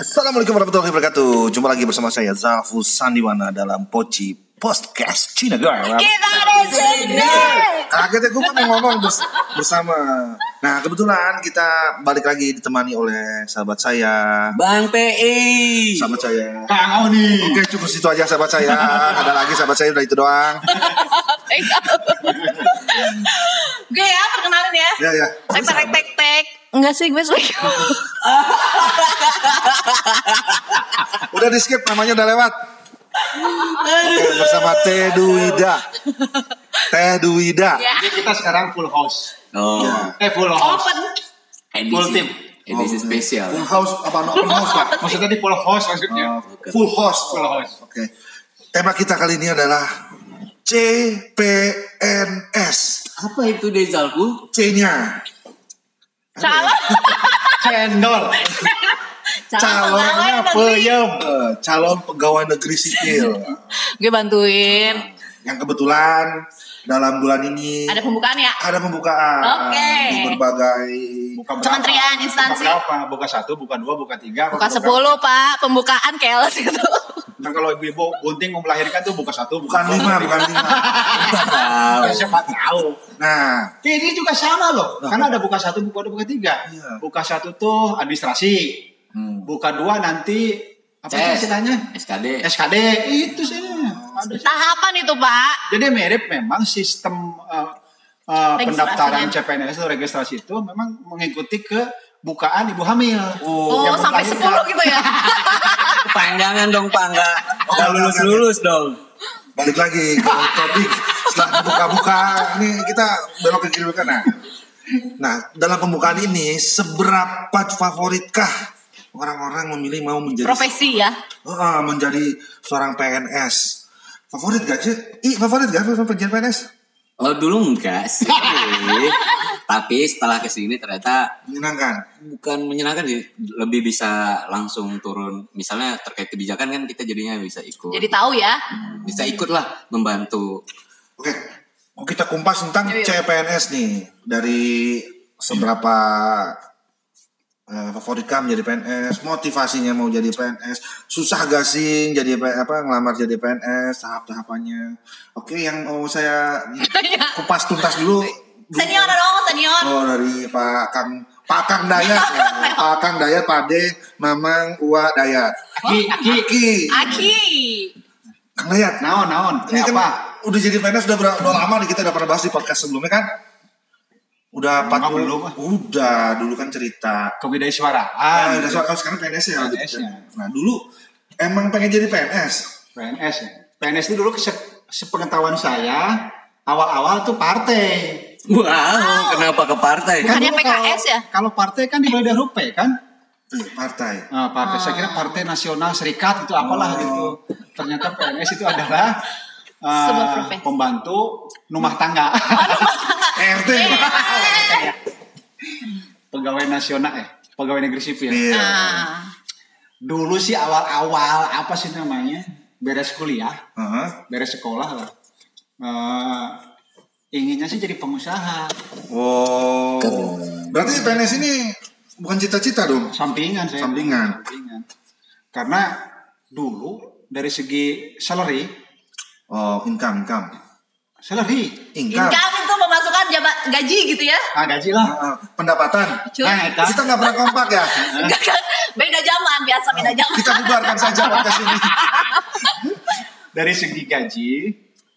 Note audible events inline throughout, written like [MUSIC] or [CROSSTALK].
Assalamualaikum warahmatullahi wabarakatuh. Jumpa lagi bersama saya Zalfus Sandiwana dalam Poci Podcast Cina Girl. Kita di sini. Kaget ya gue mau ngomong bers- bersama. Nah kebetulan kita balik lagi ditemani oleh sahabat saya. Bang PI. Sahabat saya. Kang Oni. Oke cukup situ aja sahabat saya. Ada lagi sahabat saya udah itu doang. Gue ya perkenalin ya. Ya ya. Tek tek tek tek. Enggak sih gue selingkuh. Udah di skip namanya udah lewat. Oke bersama Teh Duwida. Teh Duwida. ya. Jadi kita sekarang full house. Oh, Eh full house. Open. Full team. edisi spesial. Full house apa no, open house pak? Maksudnya di full house maksudnya. Full house. Full house. Oke. Tema kita kali ini adalah CPNS. Apa itu Dezalku? C-nya Calon. [LAUGHS] Cendol. pegawai negeri. Peyem. eh, calon pegawai negeri sipil Gue bantuin. yang kebetulan dalam bulan ini Ada pembukaan ya? ada pembukaan Oke. di berbagai Buka berapa? Kementerian, instansi. Buka berapa? Buka satu, buka dua, buka tiga. Buka 10 pak. Pembukaan keles gitu. Nah kalau ibu-ibu bunting mau melahirkan tuh buka satu, bukan lima buka bukan lima [LAUGHS] Ya, siapa tahu. nah Ini juga sama loh. Karena ada buka satu, buka dua, buka tiga. Iya. Buka satu tuh administrasi. hmm. Buka dua nanti apa sih istilahnya? SKD. SKD itu sih. Ada Tahapan itu pak. Jadi mirip memang sistem uh, uh, pendaftaran CPNS atau registrasi itu memang mengikuti ke bukaan ibu hamil. Oh, Yang sampai melahirkan. 10 gitu ya. [LAUGHS] Kepanjangan dong Pak, enggak Oh, enggak lulus-lulus dong. balik lagi ke topik setelah buka-buka ini kita belok ke kiri ke kanan nah dalam pembukaan ini seberapa favoritkah orang-orang memilih mau menjadi Profesi ya. Ah, menjadi seorang PNS. Favorit gak sih? Ih, favorit gak menjadi PNS? Oh dulu enggak sih. [LAUGHS] Tapi setelah ke sini ternyata Menyenangkan. bukan menyenangkan sih, lebih bisa langsung turun. Misalnya terkait kebijakan kan kita jadinya bisa ikut. Jadi tahu ya. bisa ikut lah membantu. Oke, mau kita kumpas tentang. CPNS nih. Dari seberapa eh, favoritkah menjadi PNS, motivasinya mau jadi PNS, susah gak sih jadi apa ngelamar jadi PNS, tahap-tahapannya. Oke, yang mau saya [LAUGHS] kupas tuntas dulu. Senior dong, senior. Oh dari Pak Kang Pak Kang Dayat, ya. Pak Kang Dayat, Pade, Mamang, Uwa Dayat. Aki, aki. Ki, Aki. Kang Dayat. Naon, naon. Ini Ini kan apa? udah jadi PNS udah, berapa, udah lama nih kita udah pernah bahas di podcast sebelumnya kan? Udah 40 belum, ah. Udah, dulu kan cerita. Kebidai Ah, suaraan. udah soal sekarang PNS ya. gitu. PNS ya. Nah, dulu emang pengen jadi PNS. PNS ya. PNS itu dulu se- sepengetahuan saya awal-awal tuh partai. Wow, kenapa ke partai? Bukannya dulu PKS kalau- ya? Kalau partai kan dari huruf P kan? Tuh, partai. Nah, partai saya kira Partai Nasional Serikat itu apalah gitu. Ternyata PNS itu adalah uh, pembantu rumah tangga. RT. [LAUGHS] pegawai nasional eh pegawai negeri sipil. Iya. Nah. Dulu sih awal-awal apa sih namanya? Beres kuliah, Heeh. beres sekolah lah. Eh, inginnya sih jadi pengusaha. Oh. Keren. Berarti PNS ini bukan cita-cita dong. Sampingan saya. Sampingan. Sampingan. Karena dulu dari segi salary, Oh, income, income. salary, Income. Income itu pemasukan jabat gaji gitu ya. ah gaji lah. Heeh, pendapatan. Nah, eta. Kita nggak pernah kompak ya. Kan? [LAUGHS] Beda zaman, biasa beda zaman. Kita bubarkan saja podcast ini. [LAUGHS] dari segi gaji,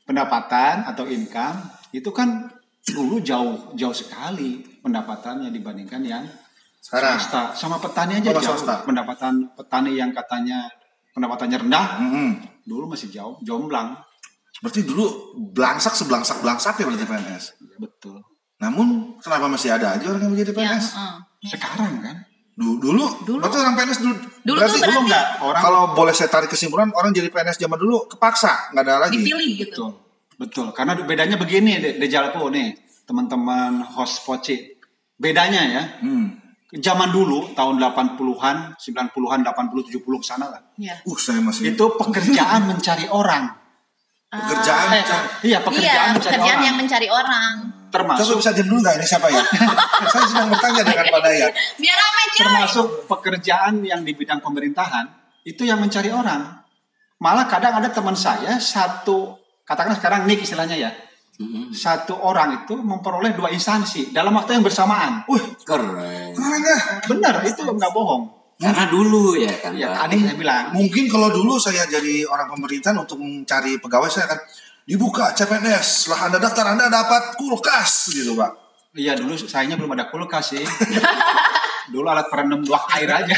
pendapatan atau income itu kan dulu jauh jauh sekali pendapatannya dibandingkan yang Sekarang. swasta. Sama petani aja Oh, jauh. swasta. Pendapatan petani yang katanya pendapatannya rendah, Mm-mm. dulu masih jauh, jomblang. Berarti dulu belangsak sebelangsak belangsak ya berarti PNS. Ya, betul. Namun kenapa masih ada aja orang yang menjadi Ya, PNS? heeh. Sekarang kan? Dulu, dulu, Dulu. berarti orang PNS dulu. Dulu berarti- Dulu enggak orang kalau boleh saya tarik kesimpulan orang jadi PNS zaman dulu kepaksa, nggak ada lagi. Dipilih gitu. betul. Betul. Karena bedanya begini, De- Dejalpo nih, teman-teman host Poci. Bedanya ya, Hmm. zaman dulu tahun 80-an, 90-an, 80 70 ke sana lah. Ya. Uh, saya masih Itu pekerjaan mencari orang. pekerjaan. Eh, iya, pekerjaan iya, mencari pekerjaan orang. yang mencari orang. Coba termasuk bisa diam dulu nggak ini siapa ya? [LAUGHS] Saya sedang bertanya dengan Pak Dayat. Biar ramai cuy. termasuk pekerjaan yang di bidang pemerintahan itu yang mencari orang. Malah kadang ada teman saya satu katakanlah sekarang nik istilahnya ya. Mm-mm. Satu orang itu memperoleh dua instansi dalam waktu yang bersamaan. Wih, Keren. keren ya. Benar, itu nggak bohong. Karena dulu ya kan. Ya tadi saya bilang. Mungkin kalau dulu saya jadi orang pemerintahan untuk mencari pegawai saya akan dibuka CPNS. Setelah Anda daftar Anda dapat kulkas gitu, Pak. Iya dulu sayangnya belum ada kulkas sih. [LAUGHS] dulu alat perenam luak air aja.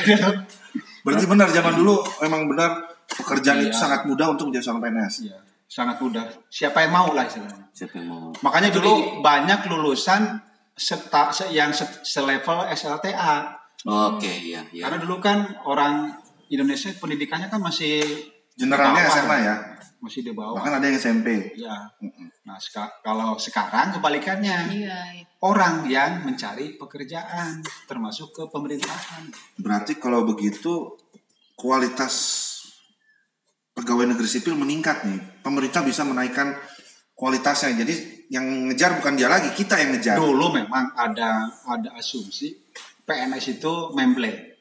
Berarti benar zaman dulu memang benar pekerjaan Iya. itu sangat mudah untuk menjadi seorang PNS. Iya, sangat mudah. Siapa yang mau lah istilahnya. Siapa yang mau? Makanya dulu banyak lulusan seta, se- yang se- selevel SLTA. Oke, iya, iya. Karena dulu kan orang Indonesia pendidikannya kan masih Generalnya SMA ya. Masih di bawah. Bahkan ada yang SMP. Ya. Nah, seka- kalau sekarang kebalikannya. Iya. iya. Orang yang mencari pekerjaan termasuk ke pemerintahan. Berarti kalau begitu kualitas pegawai negeri sipil meningkat nih. Pemerintah bisa menaikkan kualitasnya. Jadi yang ngejar bukan dia lagi, kita yang ngejar. Dulu memang ada ada asumsi PNS itu memble.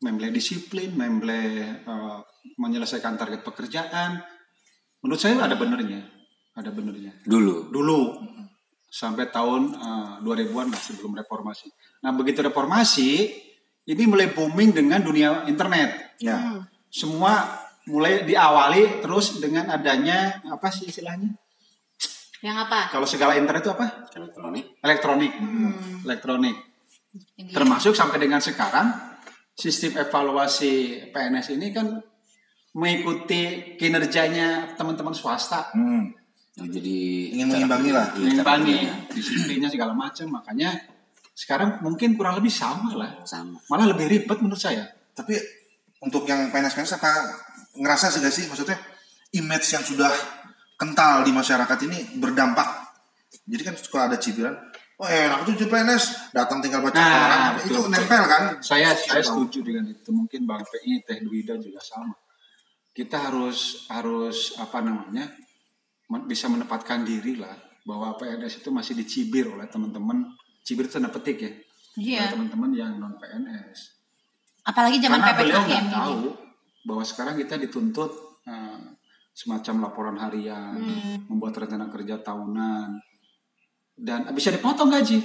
Memble disiplin, memble eh, menyelesaikan target pekerjaan. Menurut saya ada benernya. Ada benernya. Dulu. Dulu sampai tahun eh, 2000-an lah sebelum reformasi. Nah, begitu reformasi ini mulai booming dengan dunia internet. Ya. Hmm. Semua mulai diawali terus dengan adanya apa sih istilahnya? Yang apa? Kalau segala internet itu apa? Elektronik. Elektronik. Hmm. Elektronik. Ini. Termasuk sampai dengan sekarang sistem evaluasi PNS ini kan mengikuti kinerjanya teman-teman swasta, Hmm. Jadi Ingin mengimbangi lah. Iya, mengimbangi cara disiplinnya segala macam. Makanya sekarang mungkin kurang lebih sama lah. sama. Malah lebih ribet menurut saya. Tapi untuk yang PNS-PNS apa ngerasa sih gak sih maksudnya image yang sudah kental di masyarakat ini berdampak. Jadi kan suka ada cibiran, wah enak tuh jadi PNS, datang tinggal baca Nah, koran, itu betul. nempel kan? Saya saya setuju dengan itu. Mungkin Bang PI Teh Duida juga sama. Kita harus harus apa namanya bisa menempatkan diri lah bahwa PNS itu masih dicibir oleh teman-teman cibir itu tanda petik ya Iya. oleh teman-teman yang non PNS Apalagi zaman karena beliau PPKM nggak ini. tahu bahwa sekarang kita dituntut eh, semacam laporan harian Hmm. membuat rencana kerja tahunan dan bisa dipotong gaji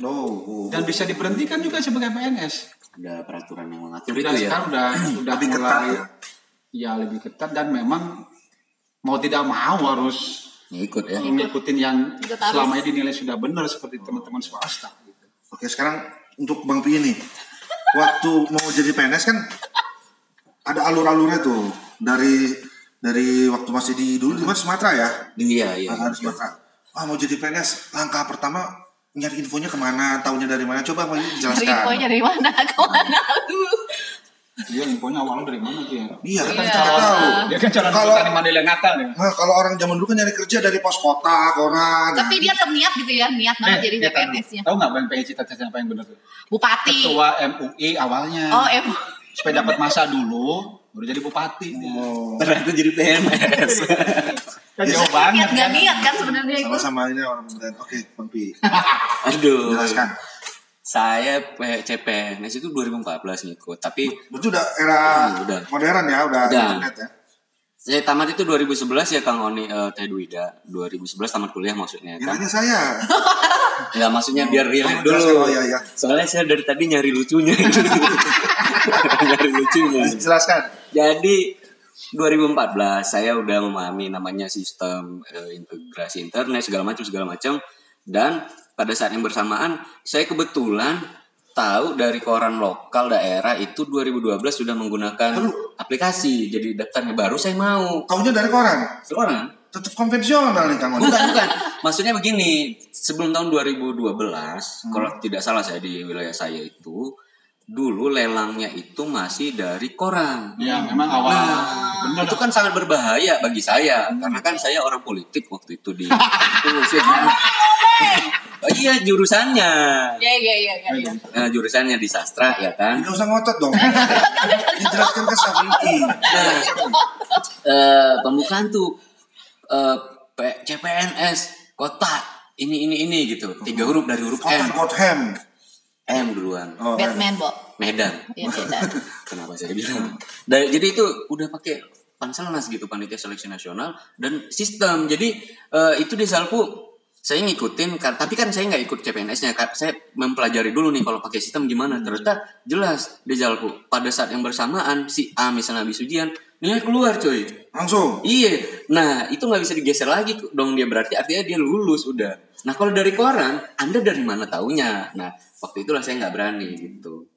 Oh, oh. dan bisa diberhentikan juga sebagai PNS Ada peraturan yang mengatur itu ya. sekarang udah [CLEARS THROAT] udah Lebih ketat mulai ya? ya lebih ketat dan memang mau tidak mau harus Ya, ikut ya. ngikutin yang selama ini dinilai sudah benar seperti teman-teman swasta. gitu. Oke sekarang untuk Bang Pi ini, waktu mau jadi PNS kan ada alur-alurnya tuh dari dari waktu masih di dulu di mana Sumatera ya, Iya, iya. Ah, di Sumatera. Ah mau jadi PNS, langkah pertama nyari infonya ke mana, tahunya dari mana? Coba mau Dari dijelaskan. infonya dari mana [LAUGHS] ke mana lu? Dia infonya awalnya dari mana tuh ya? Iya, Dia kan Iya. kita tahu. Dia kan calon Kalau- petani Mandela Natal ya. Nah, kalau orang zaman dulu kan nyari kerja dari pos kota, koran. Tapi dia tetap niat gitu ya, niat banget jadi dia tahu- PNS-nya. Tahu nggak Bang PI cita-cita apa yang benar tuh? Bupati. Ketua MUI awalnya. Oh, em. Supaya dapat masa dulu, baru jadi bupati. Oh, Ternyata jadi PNS. Kan jauh banget. Niat gak kan? niat kan sebenarnya itu. sama-sama ini orang pemerintahan. Oke, Bang Pi, [LAUGHS] Aduh. jelaskan. Saya P- CPNS itu 2014 ngikut, tapi Berarti udah era Hmm, udah. modern ya, udah, Udah. internet ya. Saya tamat itu 2011 ya Kang Oni eh, Teh Duida. 2011 tamat kuliah maksudnya kan. Kiranya saya. [LAUGHS] Ya maksudnya biar relate Oh, dulu. Oh, iya, iya. Soalnya saya dari tadi nyari lucunya. [LAUGHS] nyari lucunya. Jelaskan. Jadi 2014 saya udah memahami namanya sistem eh, integrasi internet segala macam segala macam dan pada saat yang bersamaan saya kebetulan tahu dari koran lokal daerah itu 2012 sudah menggunakan aplikasi. Jadi daftarnya baru saya mau. Taunya dari koran. koran Tetap konvensional nih Kang Odi. bukan bukan. Maksudnya begini sebelum tahun 2012 kalau tidak salah saya di wilayah saya itu dulu lelangnya itu masih dari koran Ya memang awal. Nah, Bener. itu kan sangat berbahaya bagi saya karena kan saya orang politik waktu itu di [LAUGHS] itu Oh iya jurusannya Iya, iya, iya, iya. iya. Nah, jurusannya di sastra ya kan Tidak usah ngotot dong. Dijelaskan ke Sabiki. nah eh, pembukaan tuh eh, P- CPNS kota ini ini ini gitu tiga huruf dari huruf M Kota Gotham. M duluan Oh. Batman, Bo. Medan Ya, beda. [LAUGHS] kenapa saya bilang Dan- jadi itu udah pakai panselnas gitu panitia seleksi nasional dan sistem jadi eh, itu di Salpu saya ngikutin kan tapi kan saya nggak ikut CPNS-nya kan saya mempelajari dulu nih kalau pakai sistem gimana ternyata jelas di Jalku pada saat yang bersamaan si A misalnya habis ujian nilai keluar coy Langsung. Iya, nah itu nggak bisa digeser lagi dong dia berarti artinya dia lulus udah. Nah kalau dari koran, anda dari mana taunya? Nah waktu itulah saya nggak berani gitu.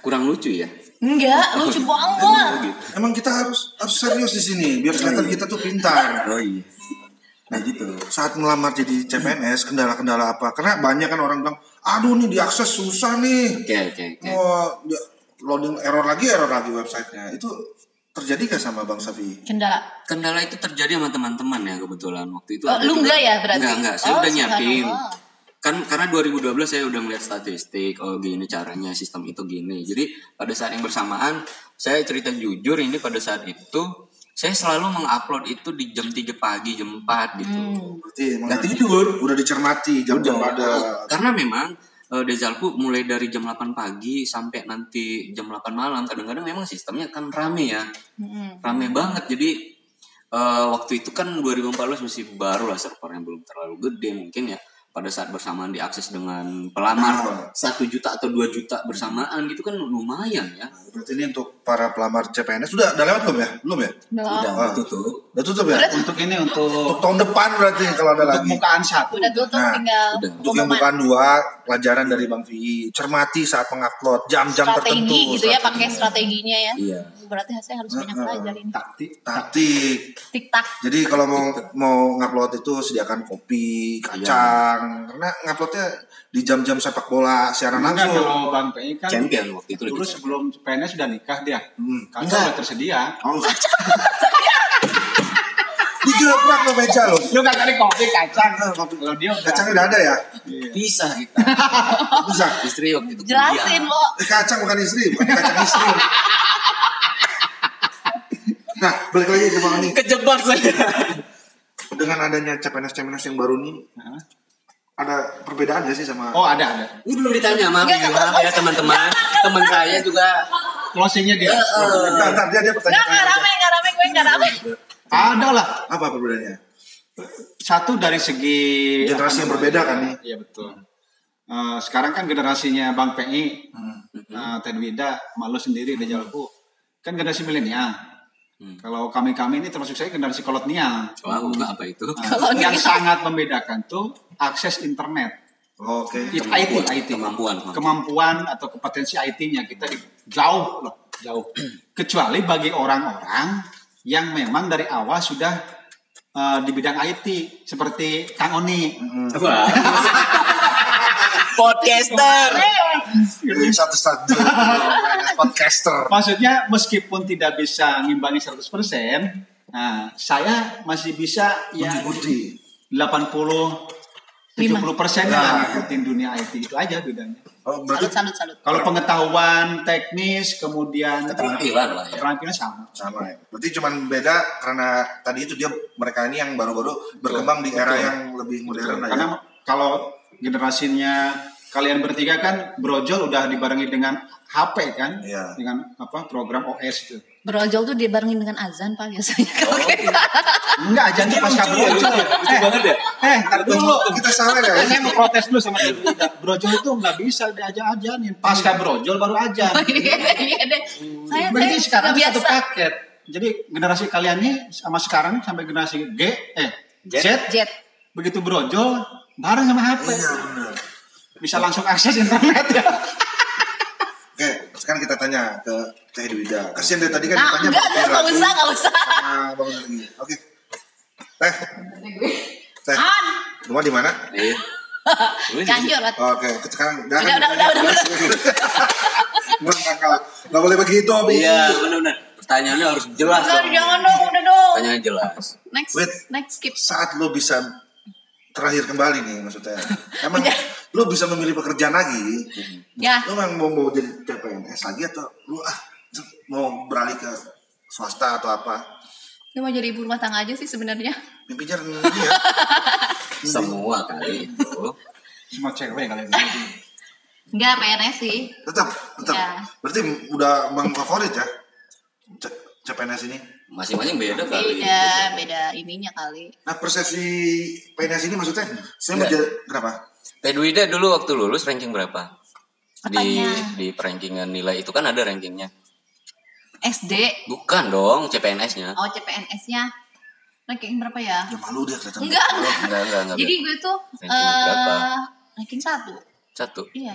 Kurang lucu ya? Enggak, lucu [LAUGHS] banget. gitu. Emang kita harus harus serius di sini biar kelihatan kita tuh pintar. [LAUGHS] Oh iya. Nah gitu. Saat melamar jadi CPNS, kendala-kendala apa? Karena banyak kan orang bilang, aduh nih diakses susah nih. Oke oke oke. Mau dia- loading error lagi, error lagi websitenya. Itu terjadi gak sama Bang Safi? Kendala. Kendala itu terjadi sama teman-teman ya kebetulan waktu itu. Oh, lu enggak ya berarti? Enggak enggak, saya Oh, udah nyiapin. Kan karena 2012 saya udah ngeliat statistik, oh gini caranya sistem itu gini. Jadi pada saat yang bersamaan saya cerita jujur ini pada saat itu saya selalu mengupload itu di jam 3 pagi, jam 4 gitu. Hmm. Berarti Nggak tidur. udah dicermati jam-jam Udah. pada. Karena memang eh, Dezalku mulai dari jam 8 pagi sampai nanti jam 8 malam kadang-kadang memang sistemnya kan rame ya. Mm-mm. Rame banget jadi eh, waktu itu kan 2014 masih baru lah servernya belum terlalu gede mungkin ya pada saat bersamaan diakses dengan pelamar satu juta atau dua juta bersamaan gitu kan lumayan ya. Berarti ini untuk para pelamar CPNS sudah udah lewat belum ya? Belum ya? Belum. udah Ah. tutup Udah tutup ya? Untuk ini untuk Untuk tahun depan berarti kalau ada untuk lagi. mukaan satu. Udah tutup Nah, tinggal udah. Untuk yang bukan dua, pelajaran dari Bang Vi. Cermati saat mengupload jam-jam tertentu. strategi gitu ya, pakai strateginya. strateginya ya. iya Berarti saya harus banyak belajar ini. Taktik. Taktik. Tik-tak. Jadi kalau mau mau ngupload itu sediakan kopi, kacang. Karena nguploadnya di jam-jam sepak bola siaran Enggak langsung. kalau Bang PI kan champion waktu itu dulu sebelum PNS sudah nikah dia. Hmm. Kan sudah tersedia. Oh. Digebrak lo meja lo. Lu kagak ada kopi kacang. Kopi. Kalau dia udah. Kacangnya udah ada ya? Iya. bisa kita [LAUGHS] Bisa. istri waktu itu Jelasin. Bo. Eh, kacang bukan istri, bukan kacang istri. Nah, balik lagi ke Bang Ani. kejebak saya Dengan adanya CPNS-CPNS yang baru nih? Ada perbedaan gak sih sama Oh ada ada. ini belum ditanya maaf ya maaf ya teman-teman teman saya juga Closingnya dia. Bentar, dia, dia pertanyaan enggak rame, enggak rame, gue enggak rame. Ada lah. Apa perbedaannya? Satu dari segi Generasi yang berbeda kan nih? Iya betul. Eh, sekarang kan generasinya Bang PI, Hmm. uh, Tedwida, malu sendiri di Jalpu, kan generasi milenial. Hmm. Kalau kami kami ini termasuk saya generasi kolonial. wow apa itu Nah, Kolonial. yang sangat membedakan tuh akses internet. Oke. It, IT, IT. kemampuan kemampuan. Kemampuan atau kompetensi IT-nya kita di, jauh loh, jauh. Kecuali bagi orang-orang yang memang dari awal sudah uh, di bidang IT seperti Kang Oni. Wah. [LAUGHS] podcaster Ini satu-satu PNS podcaster. Maksudnya meskipun tidak bisa ngimbangi 100%, nah saya masih bisa ya Budi. 80 70 persen Nah. lah ngikutin dunia IT itu aja bedanya. Oh, Salut, berarti salut, salut. Kalau pengetahuan teknis kemudian keterampilan lah ya keterampilan sama. sama ya. Berarti cuman beda karena tadi itu dia mereka ini yang baru-baru berkembang di era Betul. yang lebih modern ya. Karena kalau generasinya kalian bertiga kan brojol udah dibarengi dengan HP kan, Iya. dengan apa program OS itu. Brojol tuh dibarengin dengan azan pak biasanya. Kalau [LAUGHS] kita Enggak aja nih pas lucu ya, lucu ya, [LAUGHS] banget ya. Eh, ntar dulu. Kita salah ya. Saya mau protes dulu sama Ibu Ida. Brojol itu nggak bisa diajak-ajanin. Pasca brojol baru aja. iya iya deh. Saya Berarti saya sekarang satu paket. Jadi generasi kalian nih sama sekarang sampai generasi G, eh Z, Jet. begitu brojol bareng sama HP. Iya benar. Bisa langsung akses internet ya. Oke, sekarang kita tanya ke Teh Dwida. Kasihan dari tadi kan Nah, ditanya enggak, enggak, enggak usah, enggak usah. Nah, Bang lagi. Oke. Teh, Teh. An, Rumah di mana? Iya. Jadi- Cianjur. Oke, sekarang Udah, udah, udah, udah, [LAUGHS] Bukan nakal. Nggak boleh begitu, Bi. Iya, benar-benar. Pertanyaannya harus jelas. Enggak, dong. jangan dong, udah dong. Pertanyaannya jelas. Next, Wait. next skip. Saat lo bisa terakhir kembali nih maksudnya. [LAUGHS] Emang lo bisa memilih pekerjaan lagi. Ya, Lo memang mau, mau jadi CPNS lagi atau lo ah mau beralih ke swasta atau apa? gue mau jadi ibu rumah tangga aja sih sebenarnya. Mimpinya ya. [LAUGHS] semua kali itu Semua cewek kali itu. Enggak PNS sih. Tetap, tetap. Ya. Berarti udah bang favorit ya? C- CPNS ini. masing-masing beda kali Beda, beda ininya kali. Nah persepsi PNS ini maksudnya saya mau Enggak. Berapa? Pedwida dulu waktu lulus ranking berapa di Apanya? di perankingan nilai itu kan ada rankingnya SD. bukan dong CPNS-nya Oh CPNS-nya. Ranking berapa ya? Ya malu dia kelihatan. Enggak, enggak. enggak enggak enggak Jadi gue tuh Ranking berapa? eh ranking satu. satu Iya.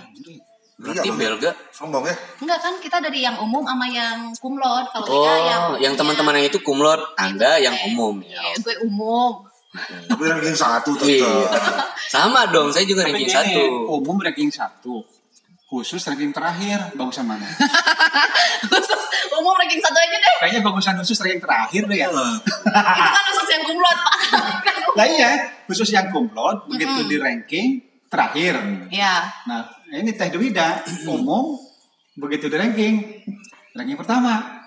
berarti Iya, belga Sombong ya? Enggak kan kita dari yang umum sama yang kumlot. Kalau oh kita yang yang teman-teman yang itu kumlot anda yang Eh, umum Iya, ya gue umum. Tapi ranking satu Iya. tetap. sama dong saya juga Tapi ranking satu umum ranking satu. Khusus ranking terakhir, bagusan mana? [LAUGHS] Khusus umum ranking satu aja deh. Kayaknya bagusan khusus ranking terakhir deh ya. Itu kan khusus yang kumlot, Pak. [LAUGHS] Lah iya, khusus yang kumlot begitu di ranking terakhir. Iya. Nah, ini Teh Dwida umum begitu di ranking ranking pertama.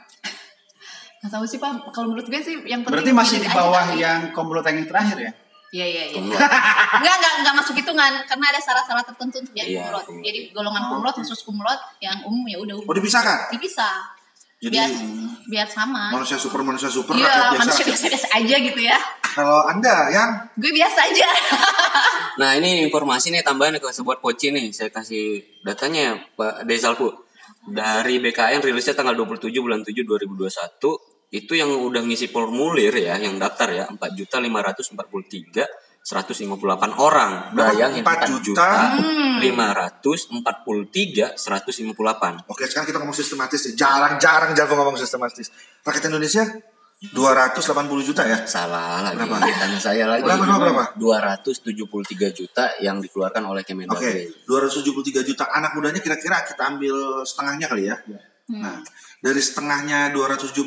Nggak tahu sih Pak, kalau menurut gue sih yang penting Berarti masih di aja bawah kali. yang kumlot ranking terakhir ya? Iya iya iya. Enggak [LAUGHS] enggak enggak masuk hitungan karena ada syarat-syarat tertentu untuk jadi Iya, kumlot. kumlot. Jadi golongan kumlot khusus kumlot yang umum ya udah Oh umum. dipisahkan? Dipisah. Jadi Biar biar sama. manusia super manusia super Iya, rakyat biasa. manusia biasa-biasa aja gitu ya. Kalau anda yang Gue biasa aja. Nah ini informasi nih tambahan ke sebuah poci nih saya kasih datanya ya, Pak Desalku dari BKN rilisnya tanggal 27 bulan 7 2021 itu yang udah ngisi formulir ya yang daftar ya 4 juta 543 158 orang bayangin 4 4 juta? juta 543 158 Oke sekarang kita ngomong sistematis nih. Jarang-jarang Jalvo ngomong sistematis. Rakyat Indonesia 280 juta ya? salah lagi Berapa? tanya saya lagi Berapa, berapa, berapa? 273 juta yang dikeluarkan oleh Kemendagri Oke, 273 juta anak mudanya kira-kira kita ambil setengahnya kali ya. Nah, dari setengahnya 270,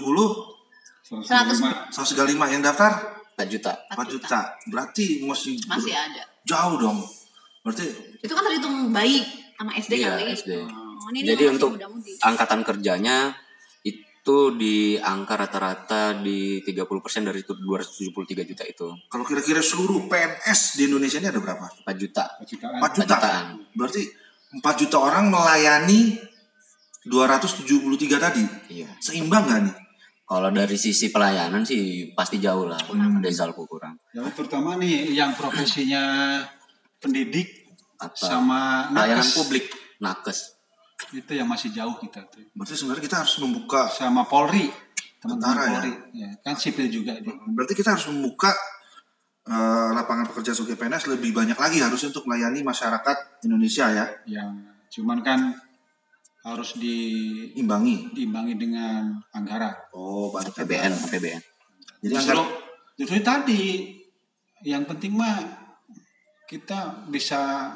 105. 135 yang daftar 4 juta 4 juta. Berarti masih, Masih ada. jauh dong. Berarti Itu kan terhitung baik sama SD Iya, kali. SD. Oh, ini Jadi untuk angkatan kerjanya itu di angka rata-rata di 30% dari itu 273 juta itu. kalau kira-kira seluruh PNS di Indonesia ini ada berapa? 4 juta. 4 jutaan. 4 juta. jutaan. Berarti 4 juta orang melayani 273 tadi. Iya. Seimbang gak nih? Kalau dari sisi pelayanan sih pasti jauh lah. Desalku kurang. Ya, terutama nih yang profesinya pendidik Apa? sama Pelayanan nakes. publik, nakes. Itu yang masih jauh kita tuh. Berarti sebenarnya kita harus membuka Sama Polri. Teman-teman Tentara ya? Polri. Ya, kan sipil juga dia. Berarti kita harus membuka eh, lapangan pekerjaan sebagai PNS lebih banyak lagi harusnya untuk melayani masyarakat Indonesia ya, Yang cuman kan harus di imbangi. diimbangi dengan anggaran. Oh, bantu APBN, APBN. Jadi Justru, anggaran justru tadi yang penting mah kita bisa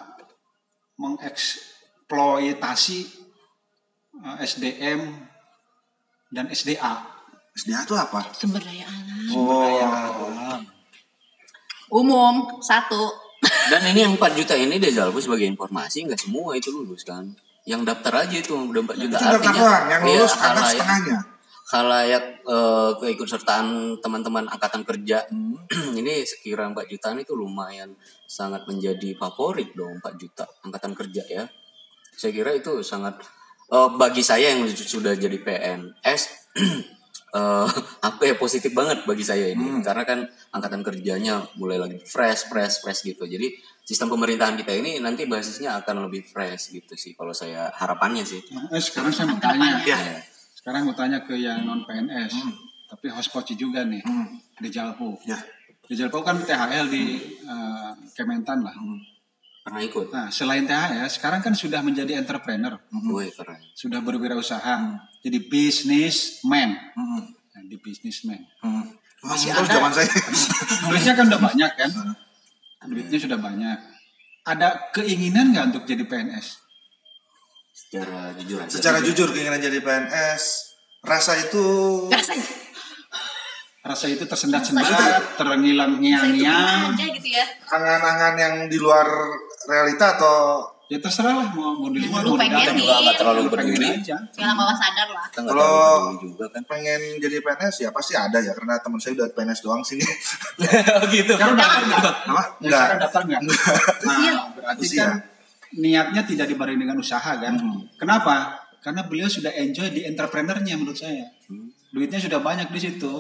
mengeksploitasi uh, SDM dan SDA. SDA itu apa? Sumber daya alam. Oh, Umum satu. Dan ini yang 4 juta ini Desalku sebagai informasi nggak semua itu lulus kan. Yang daftar aja itu udah 4 juta. itu daftar doang, yang iya, lulus anak halayak- setengahnya. Halayak eh, keikutsertaan teman-teman angkatan kerja Hmm. [CLEARS THROAT] ini sekira 4 jutaan itu lumayan sangat menjadi favorit dong 4 juta angkatan kerja ya. Saya kira itu sangat eh, bagi saya yang sudah jadi PNS [CLEARS THROAT] eh apa ya positif banget bagi saya ini Hmm. karena kan angkatan kerjanya mulai lagi fresh fresh fresh gitu jadi sistem pemerintahan kita ini nanti basisnya akan lebih fresh gitu sih kalau saya harapannya sih Nah, eh, sekarang saya mau tanya. Ya. Sekarang mau tanya ke yang non PNS, tapi hospodci juga nih Hmm. di Jalpo. Ya. Di Jalpo kan THL di uh, Kementan lah. Pernah ikut Nah, selain THL, sekarang kan sudah menjadi entrepreneur, Wih, keren sudah berwirausaha, jadi businessman. Hmm. Nah, di businessman. Hmm. Masih ada. zaman saya. [LAUGHS] Duitnya kan udah banyak kan? Duitnya sudah banyak. Ada keinginan nggak untuk jadi PNS? secara jujur aja Secara jujur keinginan jadi PNS, rasa itu Rasanya Rasa itu tersendat-sendat, terngiang-ngiang-ngiang. aja gitu ya. angan-angan yang di luar realita atau ya terserah lah mau mau di luar lu mau di pengen dalam. juga nggak terlalu peduli aja. Jangan bawa sadar lah. nggak Kalau- juga kan pengen jadi PNS ya pasti ada ya karena teman saya udah PNS doang sini [LAUGHS] gitu Sekarang daftar nggak? apa Ya, sekarang daftar nggak? Nah, berarti Usia. kan niatnya tidak dibarengi dengan usaha kan? Hmm. Kenapa? Karena beliau sudah enjoy di entrepreneurnya menurut saya. Duitnya sudah banyak di situ.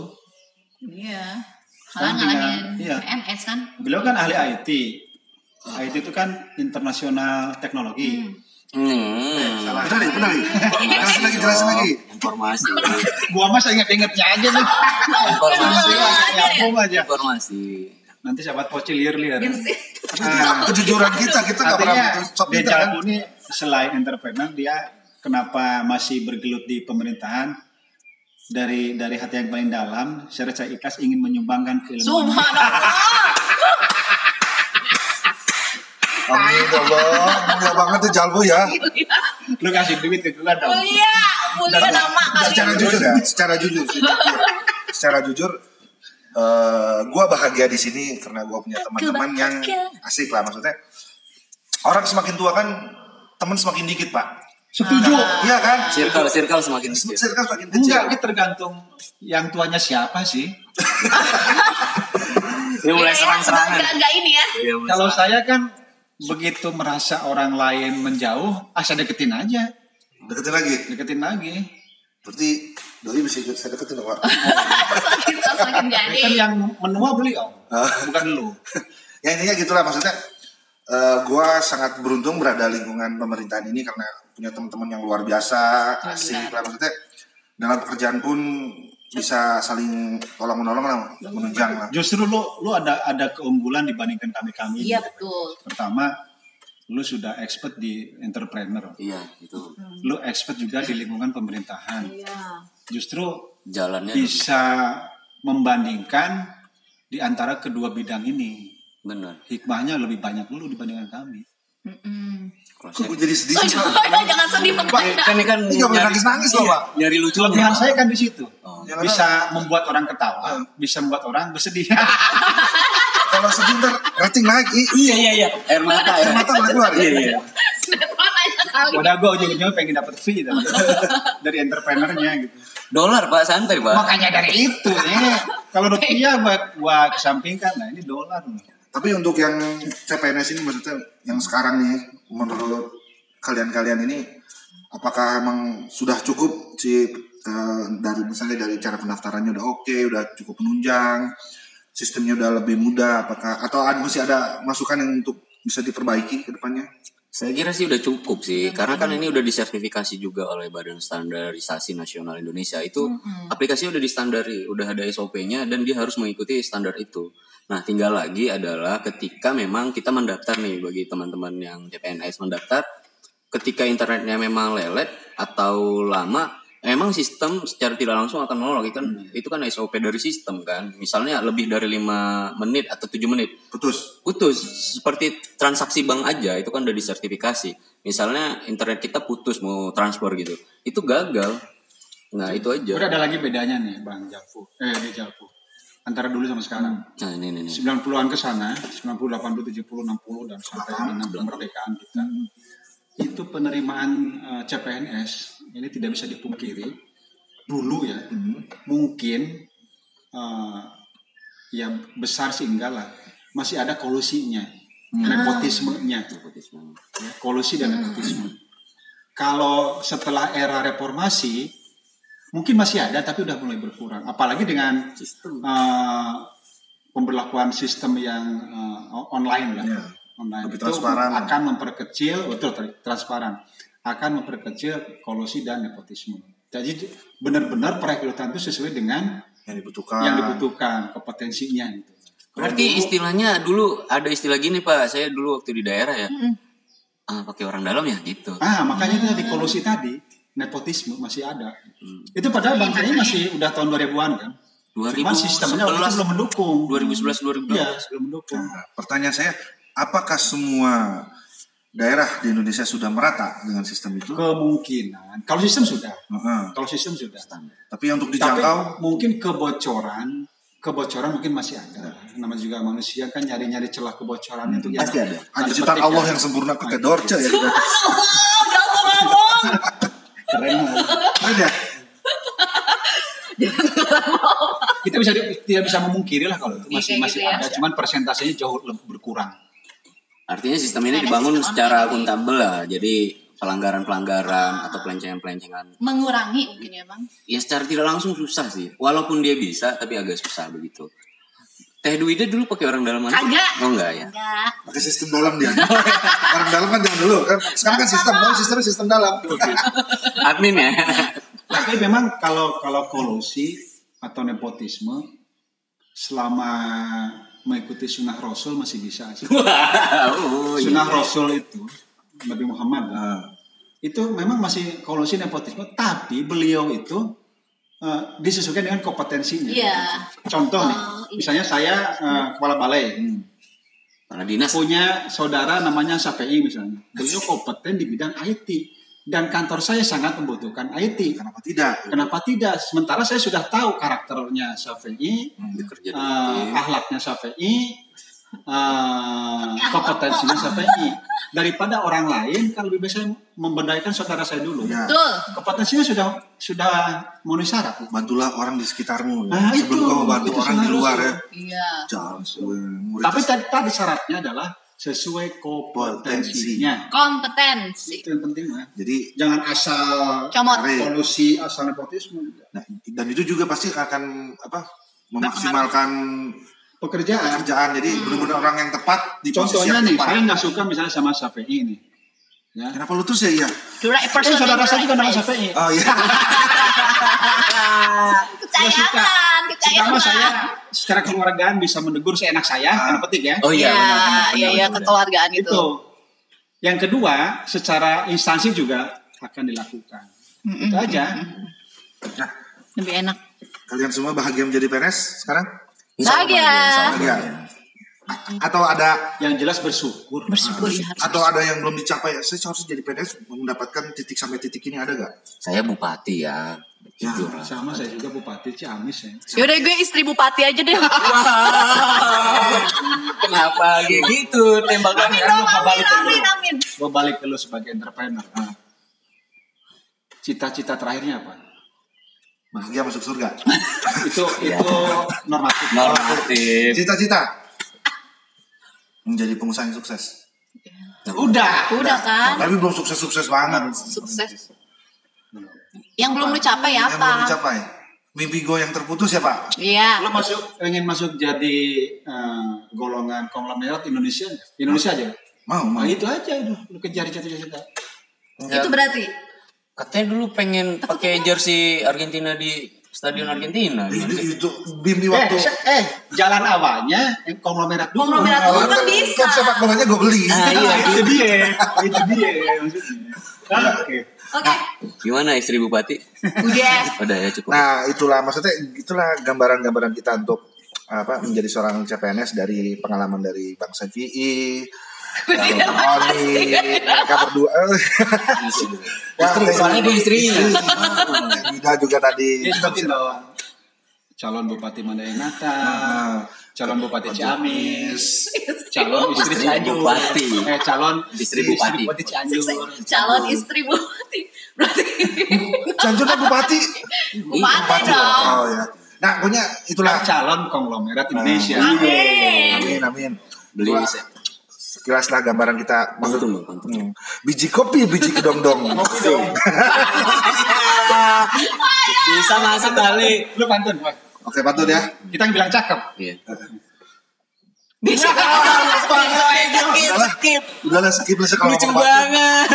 Iya. Sekarang Malah ngalahin iya. PNS kan. Beliau kan ahli IT. IT itu kan internasional teknologi. hmm. Salah. benar nih benar nih jelasin lagi jelasin lagi informasi Gua masa inget-ingetnya aja nih. informasi Nyambung aja. informasi Nanti sahabat pocil liar-liar. Iya. Nah, kejujuran kita kita nggak pernah artinya sok kita kan ini selain entrepreneur dia kenapa masih bergelut di pemerintahan dari dari hati yang paling dalam secara ikhlas ingin menyumbangkan keilmuan Subhanallah. Amin ya Allah mulia banget tuh Jalbu ya. Lu kasih duit ke gua dong. Mulia, mulia nama kali. secara jujur ya secara jujur secara jujur eh gue bahagia di sini karena gue punya teman-teman yang asik lah. Maksudnya orang semakin tua kan teman semakin dikit pak. Setuju. Iya kan? Circle circle semakin kecil circle semakin kecil. Enggak ini tergantung yang tuanya siapa sih. Ini mulai Iya, serang-serangan. Enggak, enggak ini ya. Iya, kalau saya kan begitu merasa orang lain menjauh asal deketin aja. Deketin lagi? Deketin lagi. Berarti doi bisa ikut saya deketin dong pak. [LAUGHS] Semakin tua semakin jadi. Ini kan yang menua beliau bukan lu. [LAUGHS] Ya intinya gitulah. Maksudnya eh gue sangat beruntung berada lingkungan pemerintahan ini karena punya teman-teman yang luar biasa asik lah. Maksudnya dalam pekerjaan pun bisa saling tolong menolong lah menunjang lah Justru lu lu ada ada keunggulan dibandingkan kami kami. Iya betul. Pertama, lu sudah expert di entrepreneur. iya itu Lu expert juga di lingkungan pemerintahan. Iya. Justru jalannya bisa membandingkan di antara kedua bidang ini. benar Hikmahnya lebih banyak dulu dibandingkan kami. Mm-mm. Kalau kok gue jadi sedih sih Jangan sedih Pak, kan ini kan Ini nggak boleh nyari- nangis-nangis loh, iya, Pak. nyari lucu Kelebihan saya kan di situ. Oh. Bisa membuat orang ketawa, bisa membuat orang bersedih. [LAUGHS] kalau sedih ntar rating naik i- iya iya iya air mata air mata mulai keluar iya iya Sinetron aja kali. Udah gue ujung-ujungnya pengen dapat fee dari, [LAUGHS] dari entrepreneurnya gitu. dolar pak santai pak Makanya dari itu nih. Kalau [LAUGHS] rupiah gua gua kesampingkan, nah ini dolar nih. Tapi untuk yang CPNS ini maksudnya yang sekarang nih menurut kalian-kalian ini apakah emang sudah cukup si eh, dari misalnya dari cara pendaftarannya udah oke udah cukup menunjang sistemnya udah lebih mudah apakah atau ada masih ada masukan yang untuk bisa diperbaiki ke depannya Saya kira sih udah cukup sih, karena kan ini udah disertifikasi juga oleh Badan Standarisasi Nasional Indonesia. Itu aplikasi udah distandari, udah ada SOP-nya dan dia harus mengikuti standar itu. Nah, tinggal lagi adalah ketika memang kita mendaftar nih bagi teman-teman yang CPNS mendaftar, ketika internetnya memang lelet atau lama, memang sistem secara tidak langsung akan menolak itu kan itu kan SOP dari sistem kan. Misalnya lebih dari lima menit atau tujuh menit. Putus. Putus. Seperti transaksi bank aja itu kan udah disertifikasi. Misalnya internet kita putus mau transfer gitu. Itu gagal. Nah itu aja. Udah ada lagi bedanya nih Bang Jalfu. Eh di Jalfu. Antara dulu sama sekarang. nah ini ini, ini. 90-an ke sana, 90, 80, 70, 60 dan sampai dengan kemerdekaan kita. Itu penerimaan eh, CPNS ini tidak bisa dipungkiri. Dulu ya, mungkin eh, yang besar sih enggak lah. Masih ada kolusinya, nepotismenya. Nepotisme. ya, kolusi dan nepotisme. Kalau setelah era reformasi, mungkin masih ada tapi udah mulai berkurang. Apalagi dengan sistem eh, pemberlakuan sistem yang eh, online lah, Ya. online Lebih itu transparan. akan memperkecil, betul tra- transparan, akan memperkecil kolusi dan nepotisme. Jadi benar-benar perekrutan itu sesuai dengan yang dibutuhkan yang dibutuhkan kompetensinya gitu. berarti istilahnya dulu ada istilah gini pak saya dulu waktu di daerah ya ah pakai orang dalam ya gitu Ah, makanya itu tadi kolusi tadi, nepotisme masih ada. Itu padahal bankanya masih udah tahun 2000-an kan. Cuman sistemnya waktu itu 2011 belum mendukung. 2011 2012 Iya, belum mendukung. Nah, pertanyaan saya apakah semua daerah di Indonesia sudah merata dengan sistem itu Kemungkinan. Kalau sistem sudah. Heeh. Kalau sistem sudah. tapi untuk Tapi dijangkau mungkin kebocoran, kebocoran mungkin masih ada. Namanya juga manusia kan nyari-nyari celah kebocoran itu ya. Pasti ada. Ada ciptaan petik Allah ya. yang sempurna pakai dorce ya kita. [LAUGHS] Keren. Ya? Kita bisa tidak bisa memungkiri lah kalau itu Iya, masih masih gitu ya. ada, cuman persentasenya jauh lebih berkurang. Artinya sistem ini Ada dibangun sistem secara akuntabel lah. Jadi pelanggaran-pelanggaran atau pelencengan-pelencengan Mengurangi mungkin ya bang. ya secara tidak langsung susah sih. Walaupun dia bisa tapi agak susah begitu. Teh Dwi itu dulu pakai orang dalam mana? Kagak. Oh enggak ya. Enggak. Pakai sistem dalam dia. Orang dalam kan jangan dulu kan. Sekarang kan sistem, baru sistemnya sistem dalam. Admin ya. Tapi memang kalau kalau kolusi atau nepotisme selama mengikuti sunnah Rasul masih bisa. sih. oh, iya. Sunnah Rasul itu Nabi Muhammad Nah, itu memang masih kolusi nepotisme, tapi beliau itu eh, disesuaikan dengan kompetensinya. Iya. Contoh nih, Oh, iya. Misalnya saya eh, kepala balai Karena dinas. punya saudara namanya Safei misalnya, beliau kompeten di bidang IT dan kantor saya sangat membutuhkan IT. kenapa tidak? Kenapa tidak? Sementara saya sudah tahu karakternya Syafi'i, di eh, tim. akhlaknya Syafi'i, eh, kompetensinya Syafi'i. Daripada orang lain, kalau lebih baik saya memberdayakan saudara saya dulu. Ya. Betul. Kompetensinya sudah sudah memenuhi syarat. Bantulah orang di sekitarmu. Nah, Sebelum itu. kamu bantu Itu orang di luar ya. Iya. Jangan Tapi tadi, tadi syaratnya adalah sesuai kompetensinya. Kompetensi. Itu yang penting ya. Jadi Jangan asal Comot. Solusi asal nepotisme. nah, dan itu juga pasti akan apa memaksimalkan Pekerjaan. pekerjaan. Jadi benar-benar orang yang tepat di posisi Contohnya yang nih, tepat. saya nggak suka misalnya sama Syafi'i ini. Ya. Kenapa lu terus ya iya? Right Tapi person saudara saya juga right nama. Syafi'i. Oh iya. [LAUGHS] Kecayangan, Pertama kecayangan. saya secara keluargaan bisa menegur seenak saya, Ah. karena petik ya. Oh iya. Iya, iya, iya, kekeluargaan itu. Itu. Yang kedua, secara instansi juga akan dilakukan. Mm-mm. Itu aja. Nah, Lebih enak. kalian semua bahagia menjadi PNS sekarang? Bahagia. Bahagia. Atau ada Yang jelas bersyukur. Bersyukur ya harus. atau ada yang belum dicapai? Saya harus jadi PNS mendapatkan titik sampai titik ini ada gak? Saya bupati ya. Lah. Sama saya juga Bupati Ciamis ya. Yaudah gue istri bupati aja deh. Kenapa gitu tembakannya? Amin dong, amin, balik amin, lu. amin. Gue balik ke lu sebagai entrepreneur. Nah, Cita-cita terakhirnya apa? Bahagia masuk surga. [LAUGHS] itu itu normatif. Normatif. Cita-cita menjadi pengusaha yang sukses. Udah. Udah kan? Tapi belum sukses-sukses banget. Sukses. Yang belum lu capai Yang belum apa? dicapai. Mimpi gue yang terputus ya Pak? Iya. Lo masuk ingin masuk jadi eh, golongan konglomerat Indonesia? Indonesia aja. Mau, mau. Nah, itu aja udah lu kejar cita-cita. Itu berarti. Katanya dulu pengen pakai jersey Argentina di Stadion Argentina. Itu, itu Bimbi Eh, waktu se- eh, jalan awalnya eh, konglomerat dulu. Konglomerat dulu kan bisa. Kan sepak bolanya gue beli. Ah, iya. [LAUGHS] itu dia, itu dia maksudnya. Oke. Oke. Gimana istri bupati? Udah. Udah ya cukup. Nah itulah maksudnya itulah gambaran-gambaran kita untuk apa menjadi seorang CPNS dari pengalaman dari Bang Safi'i, Oni, mereka berdua. ya, Soalnya dia istrinya. Vida juga tadi. Calon Bupati Mandayanata, Ah, calon Bupati Ciamis, calon istri Istri Cianjur, bupati. eh calon Istri bupati. Bupati Cianjur, Calon istri bupati. Berarti Cianjur kan bupati. bupati dong. Oh ya. Nah, pokoknya itulah. Nah, calon konglomerat Indonesia. Amin. Amin, amin. Beli sekilas lah gambaran kita maksud. Hmm. biji kopi biji kedong-dong [LAUGHS] [LAUGHS] Bisa masuk kali. Lu pantun, wah. oke pantun ya Kita bilang cakep. Iya. Bisa. udahlah udahlah skip lah kalau Lucu banget.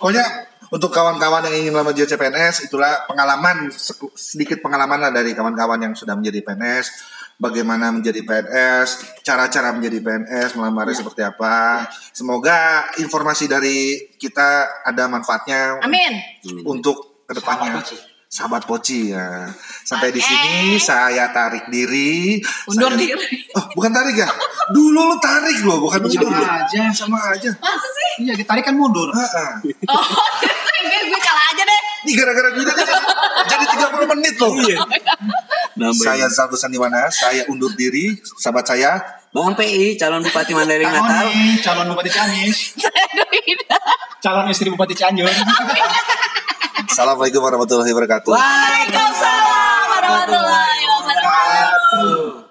pokoknya untuk kawan-kawan yang ingin melamar jadi CPNS itulah pengalaman sedikit pengalaman lah dari kawan-kawan yang sudah menjadi PNS bagaimana menjadi PNS cara-cara menjadi PNS melamarnya seperti apa semoga informasi dari kita ada manfaatnya Amin. untuk ke depannya Sahabat Poci. sahabat poci ya sampai di Oke. sini saya tarik diri Undur Saya- diri. oh bukan tarik ya dulu lu tarik loh bukan mundur Sama aja. sama aja Masa sih? Iya, ditarik kan mundur. Heeh. Oh, gue, gue kalah aja deh. ini gara-gara kita nih jadi 30 menit loh. Nambah. Saya Zal Sandiwana, saya undur diri. Sahabat saya, Bang PI, calon Bupati Mandailing Natal. Calon Bupati Ciamis. [LAUGHS] calon istri Bupati Cianjur. Assalamualaikum warahmatullahi wabarakatuh. Waalaikumsalam warahmatullahi wabarakatuh.